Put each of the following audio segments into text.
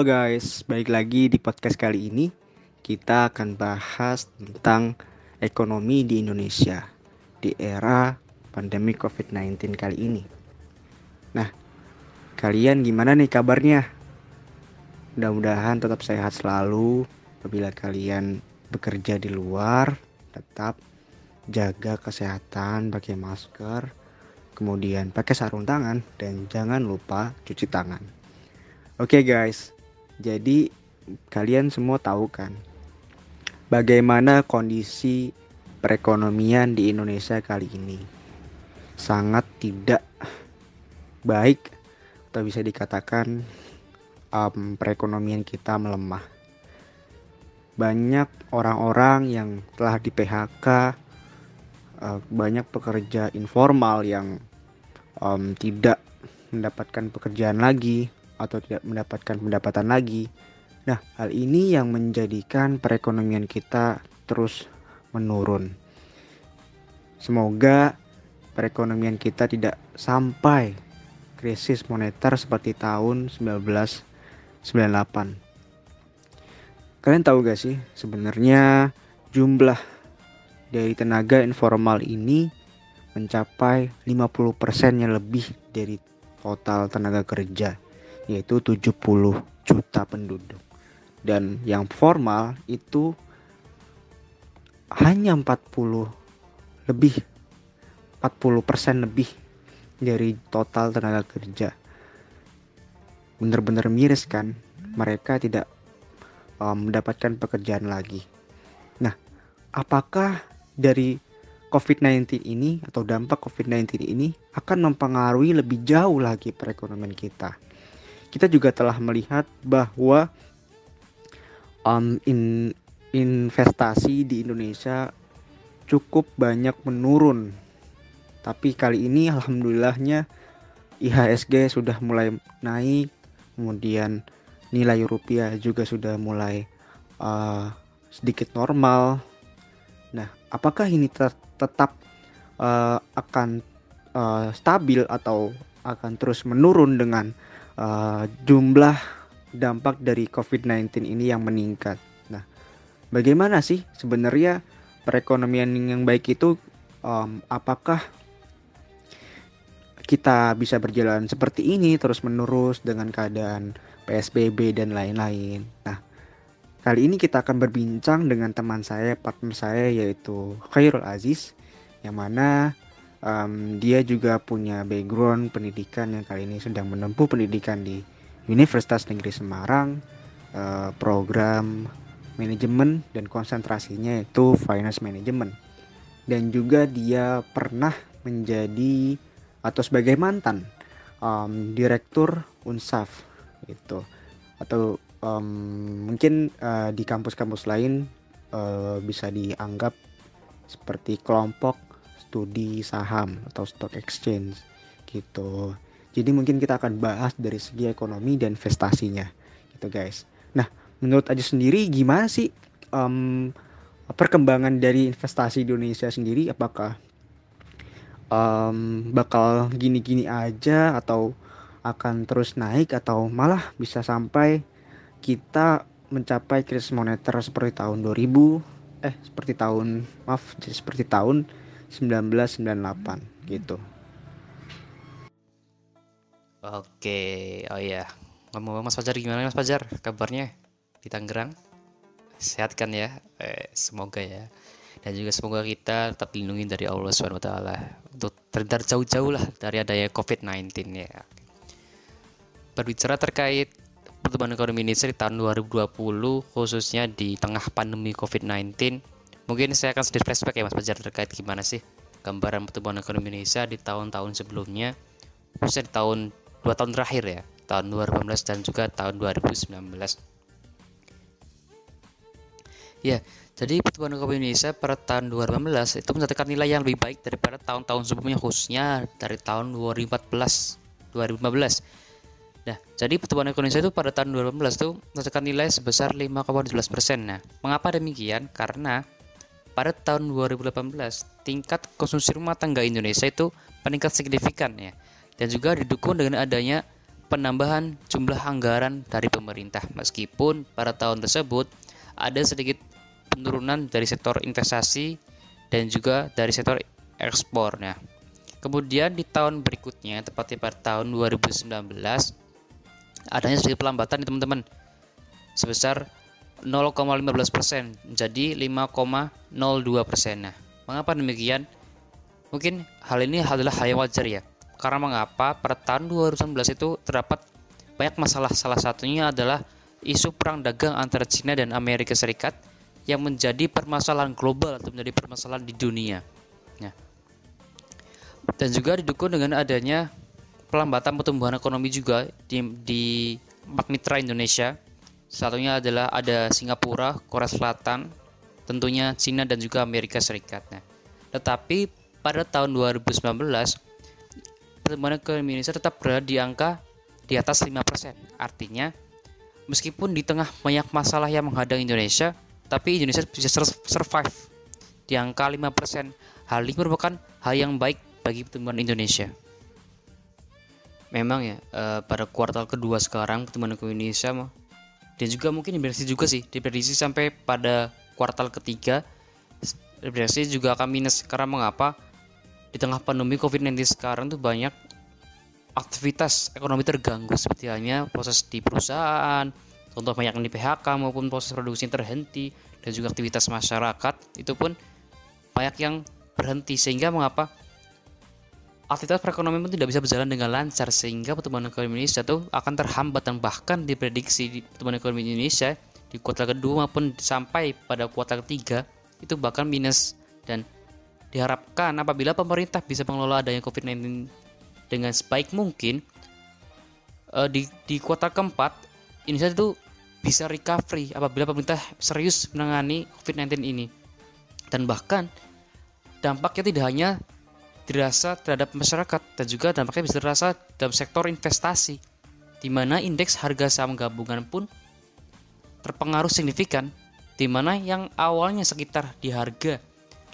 Halo guys, balik lagi di podcast kali ini kita akan bahas tentang ekonomi di Indonesia di era pandemi COVID-19 kali ini. Nah, kalian gimana nih kabarnya? Mudah-mudahan tetap sehat selalu apabila kalian bekerja di luar, tetap jaga kesehatan, pakai masker, kemudian pakai sarung tangan dan jangan lupa cuci tangan. Oke okay guys, jadi kalian semua tahu kan bagaimana kondisi perekonomian di Indonesia kali ini. Sangat tidak baik atau bisa dikatakan um, perekonomian kita melemah. Banyak orang-orang yang telah di PHK, uh, banyak pekerja informal yang um, tidak mendapatkan pekerjaan lagi atau tidak mendapatkan pendapatan lagi. Nah, hal ini yang menjadikan perekonomian kita terus menurun. Semoga perekonomian kita tidak sampai krisis moneter seperti tahun 1998. Kalian tahu gak sih sebenarnya jumlah dari tenaga informal ini mencapai 50% yang lebih dari total tenaga kerja yaitu 70 juta penduduk. Dan yang formal itu hanya 40 lebih 40% lebih dari total tenaga kerja. Benar-benar miris kan? Mereka tidak um, mendapatkan pekerjaan lagi. Nah, apakah dari COVID-19 ini atau dampak COVID-19 ini akan mempengaruhi lebih jauh lagi perekonomian kita? Kita juga telah melihat bahwa um, in, investasi di Indonesia cukup banyak menurun. Tapi kali ini alhamdulillahnya IHSG sudah mulai naik, kemudian nilai rupiah juga sudah mulai uh, sedikit normal. Nah, apakah ini ter tetap uh, akan uh, stabil atau akan terus menurun dengan uh, jumlah dampak dari COVID-19 ini yang meningkat. Nah, bagaimana sih sebenarnya perekonomian yang baik itu? Um, apakah kita bisa berjalan seperti ini terus menerus dengan keadaan PSBB dan lain-lain. Nah, kali ini kita akan berbincang dengan teman saya, partner saya yaitu Khairul Aziz yang mana um, dia juga punya background pendidikan yang kali ini sedang menempuh pendidikan di Universitas Negeri Semarang. Uh, program manajemen dan konsentrasinya itu finance management. Dan juga dia pernah menjadi atau sebagai mantan um, direktur Unsaf itu atau um, mungkin uh, di kampus-kampus lain uh, bisa dianggap seperti kelompok studi saham atau stock exchange gitu. Jadi mungkin kita akan bahas dari segi ekonomi dan investasinya gitu guys. Nah menurut aja sendiri gimana sih um, perkembangan dari investasi di Indonesia sendiri? Apakah um, bakal gini-gini aja atau akan terus naik atau malah bisa sampai kita mencapai krisis moneter seperti tahun 2000 eh seperti tahun maaf seperti tahun 1998 gitu. Oke, oh iya. Ngomong Mas Fajar gimana Mas Fajar? Kabarnya di Tangerang? Sehat kan ya? Eh, semoga ya. Dan juga semoga kita tetap dilindungi dari Allah SWT untuk terhindar jauh-jauh lah dari adanya COVID-19 ya. Berbicara terkait pertumbuhan ekonomi Indonesia di tahun 2020 khususnya di tengah pandemi COVID-19 Mungkin saya akan sedikit flashback ya Mas Fajar terkait gimana sih gambaran pertumbuhan ekonomi Indonesia di tahun-tahun sebelumnya, khususnya di tahun dua tahun terakhir ya, tahun 2018 dan juga tahun 2019. Ya, jadi pertumbuhan ekonomi Indonesia pada tahun 2018 itu mencatatkan nilai yang lebih baik daripada tahun-tahun sebelumnya khususnya dari tahun 2014 2015. Nah, jadi pertumbuhan ekonomi Indonesia itu pada tahun 2015 itu mencatatkan nilai sebesar 5,12 persen. Nah, mengapa demikian? Karena pada tahun 2018 tingkat konsumsi rumah tangga Indonesia itu meningkat signifikan ya. Dan juga didukung dengan adanya penambahan jumlah anggaran dari pemerintah. Meskipun pada tahun tersebut ada sedikit penurunan dari sektor investasi dan juga dari sektor ekspor. Nah, kemudian di tahun berikutnya, tepatnya pada tahun 2019, adanya sedikit pelambatan teman-teman. Sebesar 0,15 persen jadi 5,02 persen. Nah, mengapa demikian? Mungkin hal ini adalah hal yang wajar ya. Karena mengapa pada tahun 2019 itu terdapat banyak masalah. Salah satunya adalah isu perang dagang antara China dan Amerika Serikat yang menjadi permasalahan global atau menjadi permasalahan di dunia. Nah, dan juga didukung dengan adanya pelambatan pertumbuhan ekonomi juga di, di Magnitra Indonesia Satunya adalah ada Singapura, Korea Selatan, tentunya Cina dan juga Amerika Serikat. Nah, tetapi pada tahun 2019 pertumbuhan ekonomi Indonesia tetap berada di angka di atas 5%. Artinya meskipun di tengah banyak masalah yang menghadang Indonesia, tapi Indonesia bisa survive di angka 5%. Hal ini merupakan hal yang baik bagi pertumbuhan Indonesia. Memang ya, eh, pada kuartal kedua sekarang pertumbuhan ekonomi Indonesia dan juga mungkin diprediksi juga sih diprediksi sampai pada kuartal ketiga diprediksi juga akan minus. Karena mengapa? Di tengah pandemi COVID-19 sekarang tuh banyak aktivitas ekonomi terganggu. Seperti halnya proses di perusahaan contoh banyak yang di PHK maupun proses produksi terhenti dan juga aktivitas masyarakat itu pun banyak yang berhenti. Sehingga mengapa aktivitas perekonomian pun tidak bisa berjalan dengan lancar sehingga pertumbuhan ekonomi Indonesia itu akan terhambat dan bahkan diprediksi di pertumbuhan ekonomi Indonesia di kuartal kedua maupun sampai pada kuartal ketiga itu bahkan minus. Dan diharapkan apabila pemerintah bisa mengelola adanya COVID-19 dengan sebaik mungkin uh, di di kuartal keempat Indonesia itu bisa recovery apabila pemerintah serius menangani COVID-19 ini. Dan bahkan dampaknya tidak hanya dirasa terhadap masyarakat dan juga dampaknya bisa terasa dalam sektor investasi di mana indeks harga saham gabungan pun terpengaruh signifikan di mana yang awalnya sekitar di harga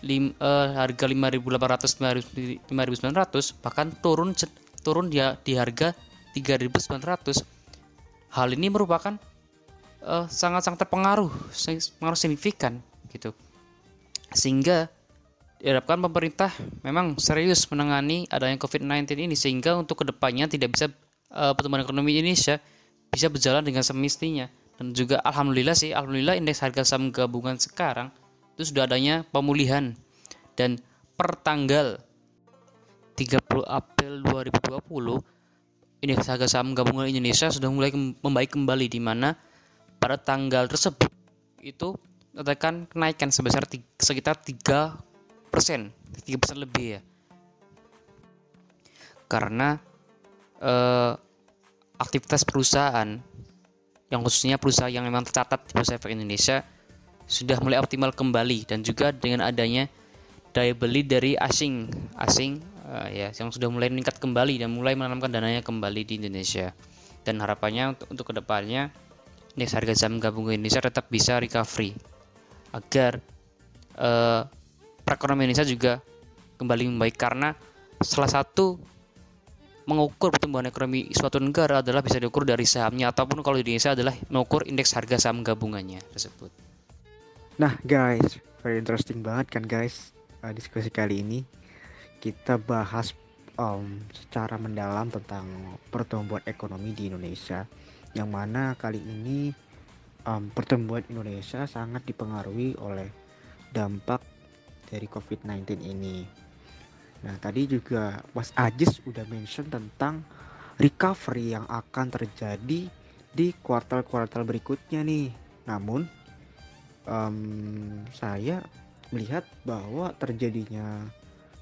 lim, uh, harga 5.800 5.900 bahkan turun turun dia di harga 3.900 hal ini merupakan uh, sangat-sangat terpengaruh sangat signifikan gitu. Sehingga diharapkan pemerintah memang serius menangani adanya COVID-19 ini sehingga untuk ke depannya tidak bisa uh, pertumbuhan ekonomi Indonesia bisa berjalan dengan semestinya. Dan juga alhamdulillah sih alhamdulillah indeks harga saham gabungan sekarang itu sudah adanya pemulihan dan per tanggal 30 April 2020 indeks harga saham gabungan Indonesia sudah mulai membaik kembali di mana pada tanggal tersebut itu katakan kenaikan sebesar sekitar 3 persen, tiga persen lebih ya. Karena eh, aktivitas perusahaan yang khususnya perusahaan yang memang tercatat di Bursa Efek Indonesia sudah mulai optimal kembali dan juga dengan adanya daya beli dari asing asing uh, ya yang sudah mulai meningkat kembali dan mulai menanamkan dananya kembali di Indonesia dan harapannya untuk, untuk ke depannya indeks harga saham gabungan Indonesia tetap bisa recovery agar uh, perekonomian Indonesia juga kembali membaik karena salah satu mengukur pertumbuhan ekonomi suatu negara adalah bisa diukur dari sahamnya ataupun kalau di Indonesia adalah mengukur indeks harga saham gabungannya tersebut. Nah guys, very interesting banget kan guys uh, diskusi kali ini kita bahas um, secara mendalam tentang pertumbuhan ekonomi di Indonesia yang mana kali ini um, pertumbuhan Indonesia sangat dipengaruhi oleh dampak dari COVID-19 ini. Nah, tadi juga Mas Ajis udah mention tentang recovery yang akan terjadi di kuartal-kuartal berikutnya nih. Namun, um, saya melihat bahwa terjadinya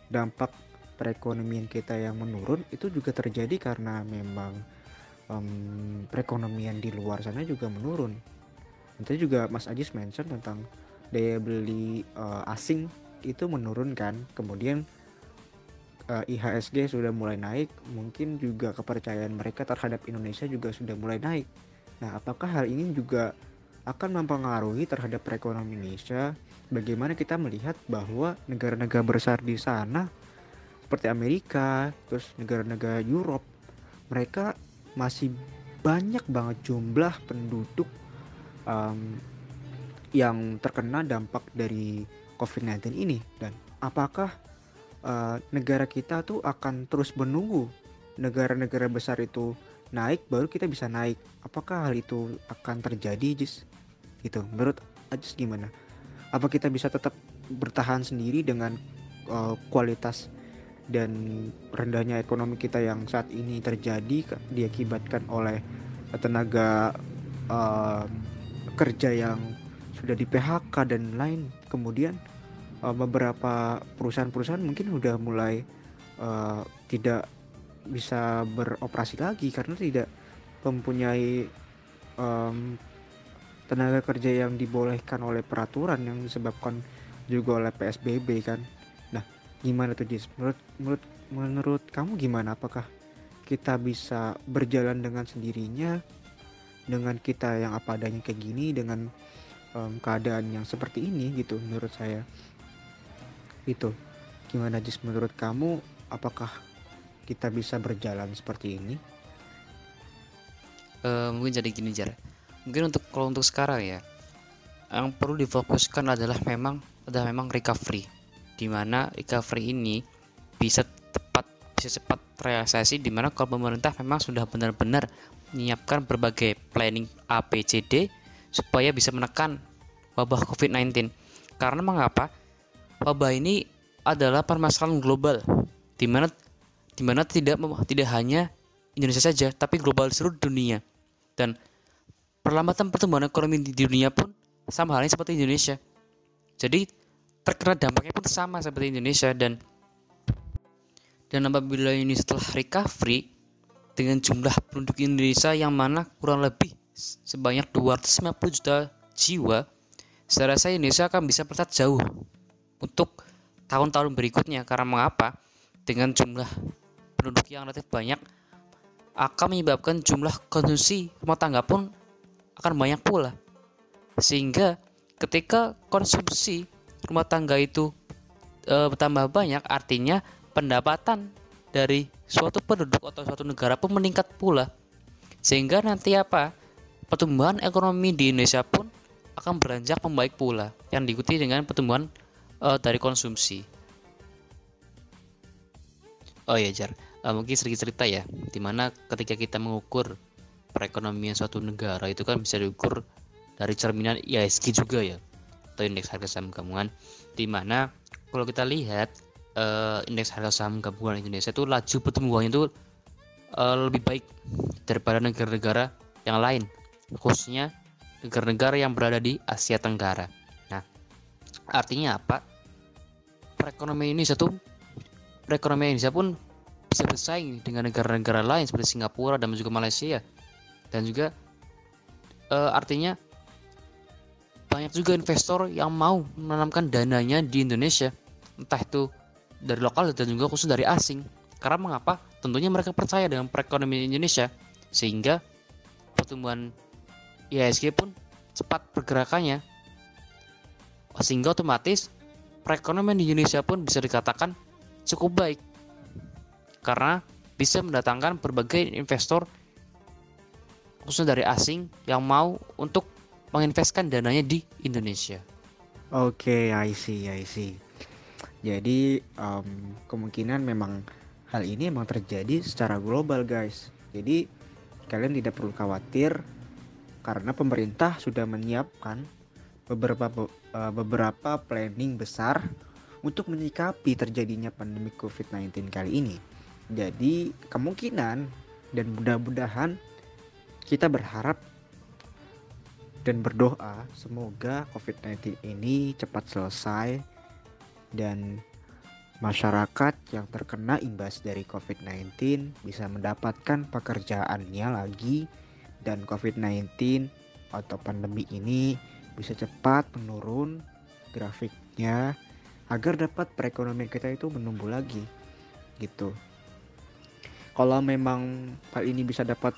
dampak perekonomian kita yang menurun itu juga terjadi karena memang um, perekonomian di luar sana juga menurun. Nanti juga Mas Ajis mention tentang daya beli uh, asing itu menurunkan. Kemudian uh, eh, IHSG sudah mulai naik. Mungkin juga kepercayaan mereka terhadap Indonesia juga sudah mulai naik. Nah apakah hal ini juga akan mempengaruhi terhadap perekonomian Indonesia? Bagaimana kita melihat bahwa negara-negara besar di sana seperti Amerika terus negara-negara Europe mereka masih banyak banget jumlah penduduk um, yang terkena dampak dari COVID-19 ini? Dan apakah uh, negara kita tuh akan terus menunggu negara-negara besar itu naik baru kita bisa naik? Apakah hal itu akan terjadi Jis? Gitu. Menurut Ajis gimana? Apa kita bisa tetap bertahan sendiri dengan uh, kualitas dan rendahnya ekonomi kita yang saat ini terjadi diakibatkan oleh tenaga uh, kerja yang sudah di PHK dan lain kemudian uh, beberapa perusahaan-perusahaan mungkin sudah mulai uh, tidak bisa beroperasi lagi karena tidak mempunyai um, tenaga kerja yang dibolehkan oleh peraturan yang disebabkan juga oleh PSBB kan. Nah, gimana tuh Jis? Menurut menurut menurut kamu gimana? Apakah kita bisa berjalan dengan sendirinya dengan kita yang apa adanya kayak gini dengan um, keadaan yang seperti ini gitu menurut saya. Itu. Gimana Jis? Menurut kamu apakah kita bisa berjalan seperti ini? Uh, mungkin jadi gini Jar. Mungkin untuk kalau untuk sekarang ya yang perlu difokuskan adalah memang adalah memang recovery. Di mana recovery ini bisa tepat bisa cepat realisasi di mana kalau pemerintah memang sudah benar-benar menyiapkan berbagai planning ABCD supaya bisa menekan wabah COVID-19. Karena mengapa? Wabah ini adalah permasalahan global di mana di mana tidak tidak hanya Indonesia saja tapi global seluruh dunia. Dan perlambatan pertumbuhan ekonomi di dunia pun sama halnya seperti Indonesia. Jadi terkena dampaknya pun sama seperti Indonesia dan dan apabila ini setelah recovery dengan jumlah penduduk Indonesia yang mana kurang lebih sebanyak 250 juta jiwa, saya rasa Indonesia akan bisa melesat jauh untuk tahun-tahun berikutnya karena mengapa dengan jumlah penduduk yang relatif banyak akan menyebabkan jumlah konsumsi rumah tangga pun akan banyak pula. Sehingga ketika konsumsi rumah tangga itu e, bertambah banyak, artinya pendapatan dari suatu penduduk atau suatu negara pun meningkat pula. Sehingga nanti apa? Pertumbuhan ekonomi di Indonesia pun akan beranjak membaik pula yang diikuti dengan pertumbuhan e, dari konsumsi. Oh ya Jar, uh, mungkin sedikit cerita ya, di mana ketika kita mengukur perekonomian suatu negara itu kan bisa diukur dari cerminan ISG juga ya, atau indeks harga saham gabungan, di mana kalau kita lihat uh, indeks harga saham gabungan Indonesia itu laju pertumbuhannya itu uh, lebih baik daripada negara-negara yang lain, khususnya negara-negara yang berada di Asia Tenggara. Nah, artinya apa? Perekonomian Indonesia tuh perekonomian Indonesia pun bisa bersaing dengan negara-negara lain seperti Singapura dan juga Malaysia. Dan juga e, artinya banyak juga investor yang mau menanamkan dananya di Indonesia. Entah itu dari lokal dan juga khusus dari asing. Karena mengapa? Tentunya mereka percaya dengan perekonomian Indonesia. Sehingga pertumbuhan IHSG pun cepat pergerakannya sehingga otomatis perekonomian di Indonesia pun bisa dikatakan cukup baik karena bisa mendatangkan berbagai investor khususnya dari asing yang mau untuk menginvestkan dananya di Indonesia. Oke, okay, I see, I see. Jadi um, kemungkinan memang hal ini memang terjadi secara global, guys. Jadi kalian tidak perlu khawatir karena pemerintah sudah menyiapkan beberapa uh, beberapa planning besar untuk menyikapi terjadinya pandemi COVID-19 kali ini. Jadi kemungkinan dan mudah-mudahan kita berharap dan berdoa semoga COVID-19 ini cepat selesai dan masyarakat yang terkena imbas dari COVID-19 bisa mendapatkan pekerjaannya lagi dan COVID-19 atau pandemi ini bisa cepat menurun grafiknya agar dapat perekonomian kita itu menumbuh lagi gitu. Kalau memang hal ini bisa dapat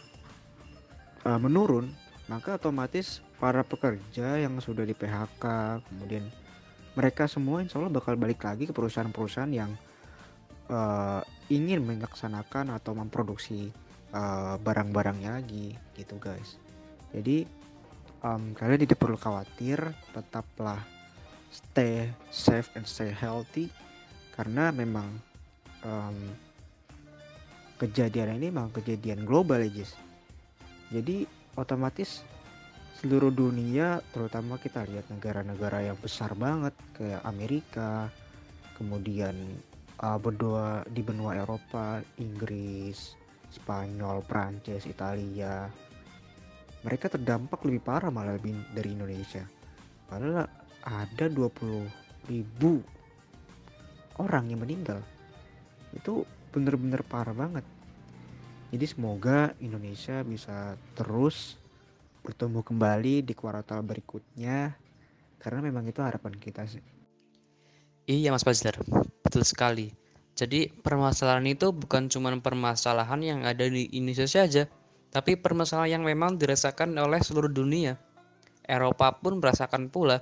uh, menurun maka otomatis para pekerja yang sudah di PHK kemudian mereka semua insya Allah bakal balik lagi ke perusahaan-perusahaan yang uh, ingin melaksanakan atau memproduksi uh, barang-barangnya lagi gitu guys. Jadi um, kalian tidak perlu khawatir tetaplah stay safe and stay healthy karena memang um, kejadian ini memang kejadian global ya guys. Jadi otomatis seluruh dunia terutama kita lihat negara-negara yang besar banget kayak Amerika kemudian uh, berdua di benua Eropa Inggris Spanyol Prancis Italia. Mereka terdampak lebih parah malah lebih dari Indonesia. Padahal ada 20 ribu orang yang meninggal. Itu bener-bener parah banget. Jadi semoga Indonesia bisa terus bertumbuh kembali di kuartal berikutnya karena memang itu harapan kita sih. Iya Mas Fajar, betul sekali. Jadi permasalahan itu bukan cuma permasalahan yang ada di Indonesia saja, tapi permasalahan yang memang dirasakan oleh seluruh dunia. Eropa pun merasakan pula.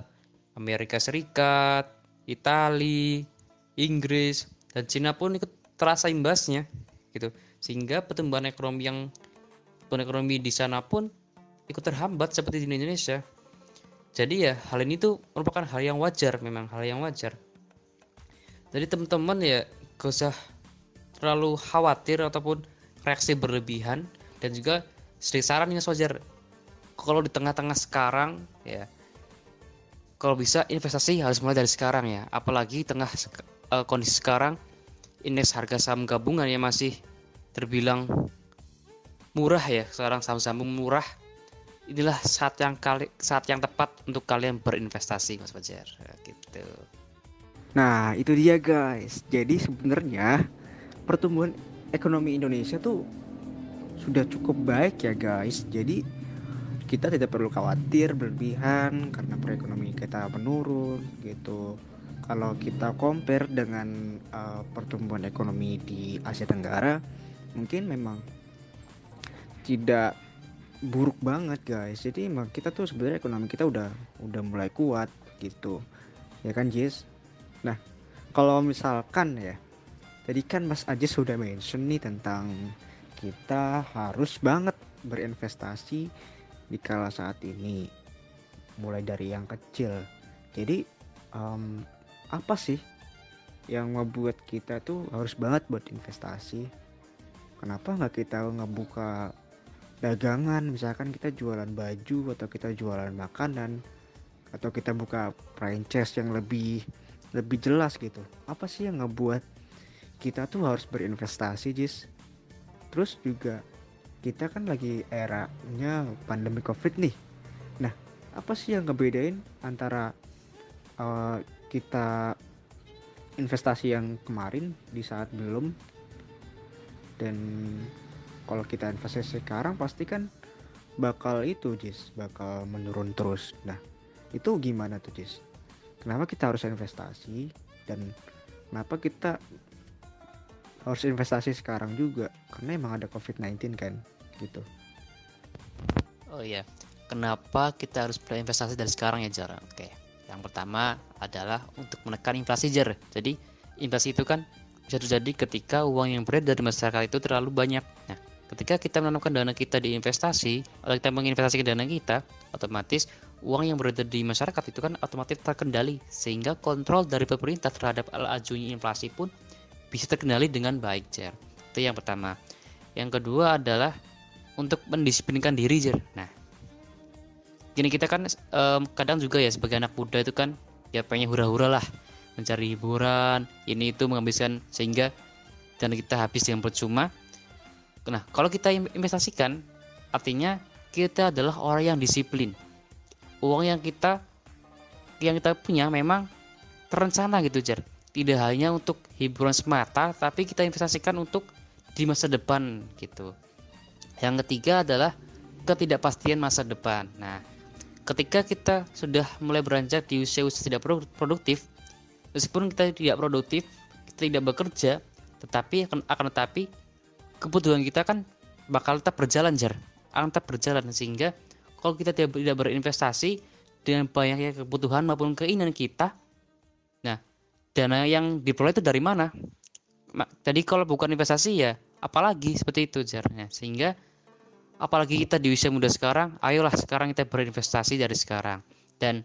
Amerika Serikat, Italia, Inggris, dan Cina pun ikut terasa imbasnya gitu. Sehingga pertumbuhan ekonomi yang pertumbuhan ekonomi di sana pun ikut terhambat seperti di Indonesia. Jadi ya hal ini tuh merupakan hal yang wajar memang hal yang wajar. Jadi teman-teman ya gak usah terlalu khawatir ataupun reaksi berlebihan. Dan juga sedikit saran yang wajar kalau di tengah-tengah sekarang ya kalau bisa investasi harus mulai dari sekarang ya. Apalagi tengah uh, kondisi sekarang indeks harga saham gabungan yang masih terbilang murah ya. Sekarang saham-saham murah. Inilah saat yang kali saat yang tepat untuk kalian berinvestasi Mas Fajar. Gitu. Nah, itu dia guys. Jadi sebenarnya pertumbuhan ekonomi Indonesia tuh sudah cukup baik ya guys. Jadi kita tidak perlu khawatir berlebihan karena perekonomian kita menurun gitu. Kalau kita compare dengan uh, pertumbuhan ekonomi di Asia Tenggara, mungkin memang tidak buruk banget guys jadi kita tuh sebenarnya ekonomi kita udah udah mulai kuat gitu ya kan Jis nah kalau misalkan ya tadi kan Mas Ajis sudah mention nih tentang kita harus banget berinvestasi di kala saat ini mulai dari yang kecil. Jadi um, apa sih yang membuat kita tuh harus banget buat investasi? Kenapa nggak kita ngebuka dagangan? Misalkan kita jualan baju atau kita jualan makanan atau kita buka franchise yang lebih lebih jelas gitu. Apa sih yang ngebuat kita tuh harus berinvestasi Jis? Terus juga kita kan lagi eranya pandemi covid nih. Nah apa sih yang ngebedain antara uh, kita investasi yang kemarin di saat belum? Dan kalau kita investasi sekarang pasti kan bakal itu Jis bakal menurun terus. Nah itu gimana tuh Jis kenapa kita harus investasi? Dan kenapa kita harus investasi sekarang juga? Karena emang ada COVID-19 kan gitu. Oh iya kenapa kita harus berinvestasi dari sekarang ya Jar? Oke yang pertama adalah untuk menekan inflasi Jar. Jadi inflasi itu kan bisa terjadi ketika uang yang beredar di masyarakat itu terlalu banyak. Nah Ketika kita menanamkan dana kita di investasi, atau kita menginvestasikan dana kita, otomatis uang yang berada di masyarakat itu kan otomatis terkendali, sehingga kontrol dari pemerintah terhadap lajunya inflasi pun bisa terkendali dengan baik, Jer. Itu yang pertama. Yang kedua adalah untuk mendisiplinkan diri, Jer. Nah, gini kita kan um, kadang juga ya sebagai anak muda itu kan ya pengen hura-hura lah mencari hiburan ini itu menghabiskan sehingga dan kita habis dengan percuma Nah, kalau kita investasikan, artinya kita adalah orang yang disiplin. Uang yang kita yang kita punya memang terencana gitu, Jar. Tidak hanya untuk hiburan semata, tapi kita investasikan untuk di masa depan gitu. Yang ketiga adalah ketidakpastian masa depan. Nah, ketika kita sudah mulai beranjak di usia-usia tidak produktif, meskipun kita tidak produktif, kita tidak bekerja, tetapi akan, akan tetapi kebutuhan kita kan bakal tetap berjalan jar akan tetap berjalan sehingga kalau kita tidak, berinvestasi dengan banyaknya kebutuhan maupun keinginan kita nah dana yang diperoleh itu dari mana? Tadi kalau bukan investasi ya apalagi seperti itu jarnya. Sehingga apalagi kita di usia muda sekarang ayolah sekarang kita berinvestasi dari sekarang. Dan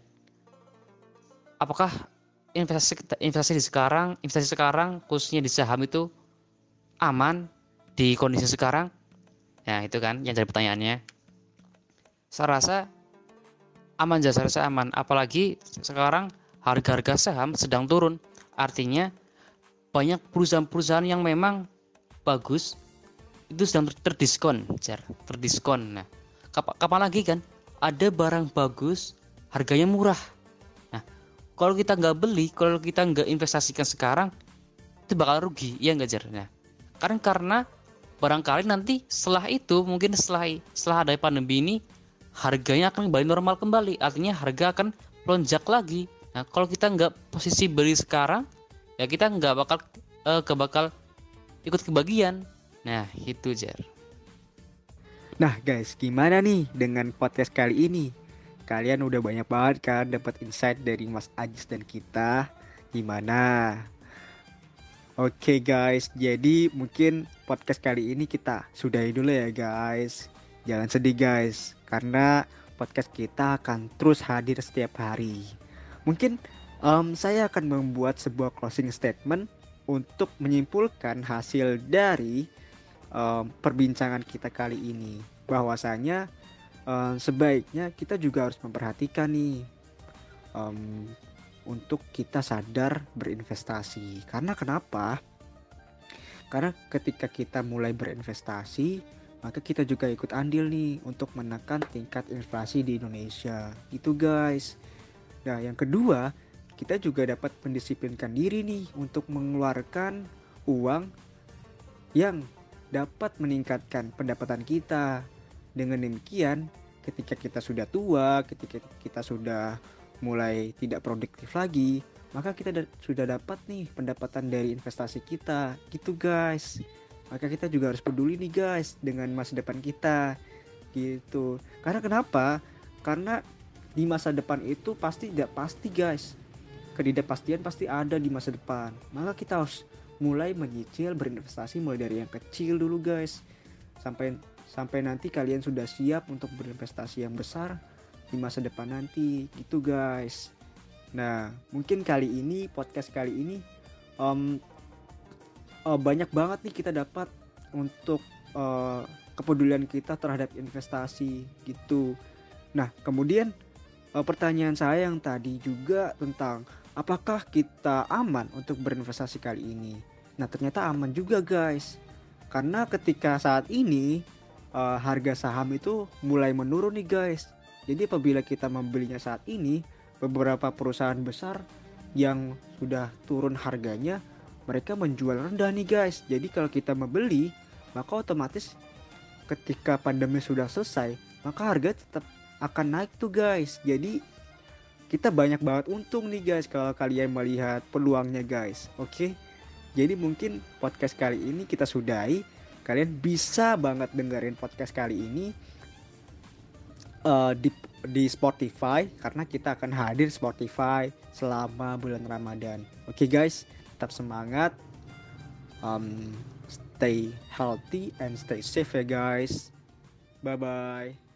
apakah investasi investasi di sekarang investasi sekarang khususnya di saham itu aman di kondisi sekarang? Ya itu kan yang jadi pertanyaannya saya rasa aman saya rasa aman. Apalagi sekarang harga-harga saham sedang turun. Artinya banyak perusahaan-perusahaan yang memang bagus itu sedang terdiskon jar. Terdiskon. Nah kapan, kapan lagi kan ada barang bagus harganya murah. Nah kalau kita nggak beli kalau kita nggak investasikan sekarang itu bakal rugi. Ya nggak jar? Nah karena karena barangkali nanti setelah itu mungkin setelah setelah ada pandemi ini harganya akan kembali normal kembali artinya harga akan lonjak lagi nah kalau kita nggak posisi beli sekarang ya kita nggak bakal uh, ke bakal ikut kebagian Nah, itu Jar. Nah, guys, gimana nih dengan podcast kali ini? Kalian udah banyak banget kan dapat insight dari Mas Ajis dan kita. Gimana? Oke, guys. Jadi, mungkin podcast kali ini kita sudahi dulu ya, guys. Jangan sedih, guys, karena podcast kita akan terus hadir setiap hari. Mungkin um, saya akan membuat sebuah closing statement untuk menyimpulkan hasil dari um, perbincangan kita kali ini. Bahwasanya um, sebaiknya kita juga harus memperhatikan nih um, untuk kita sadar berinvestasi. Karena kenapa? Karena ketika kita mulai berinvestasi maka kita juga ikut andil nih untuk menekan tingkat inflasi di Indonesia itu guys nah yang kedua kita juga dapat mendisiplinkan diri nih untuk mengeluarkan uang yang dapat meningkatkan pendapatan kita. Dengan demikian, ketika kita sudah tua, ketika kita sudah mulai tidak produktif lagi, maka kita da sudah dapat nih pendapatan dari investasi kita. Gitu guys. Maka kita juga harus peduli nih guys dengan masa depan kita. Gitu. Karena kenapa? Karena di masa depan itu pasti tidak pasti guys. Ketidakpastian pasti ada di masa depan. Maka kita harus mulai menyicil berinvestasi mulai dari yang kecil dulu guys sampai sampai nanti kalian sudah siap untuk berinvestasi yang besar di masa depan nanti gitu guys nah mungkin kali ini podcast kali ini um, uh, banyak banget nih kita dapat untuk uh, kepedulian kita terhadap investasi gitu nah kemudian uh, pertanyaan saya yang tadi juga tentang apakah kita aman untuk berinvestasi kali ini Nah ternyata aman juga guys. Karena ketika saat ini uh, harga saham itu mulai menurun nih guys. Jadi apabila kita membelinya saat ini, beberapa perusahaan besar yang sudah turun harganya, mereka menjual rendah nih guys. Jadi kalau kita membeli, maka otomatis ketika pandemi sudah selesai, maka harga tetap akan naik tuh guys. Jadi kita banyak banget untung nih guys kalau kalian melihat peluangnya guys. Oke. Jadi mungkin podcast kali ini kita sudahi. Kalian bisa banget dengerin podcast kali ini uh, di di Spotify karena kita akan hadir Spotify selama bulan Ramadan. Oke guys, tetap semangat. Um, stay healthy and stay safe ya guys. Bye bye.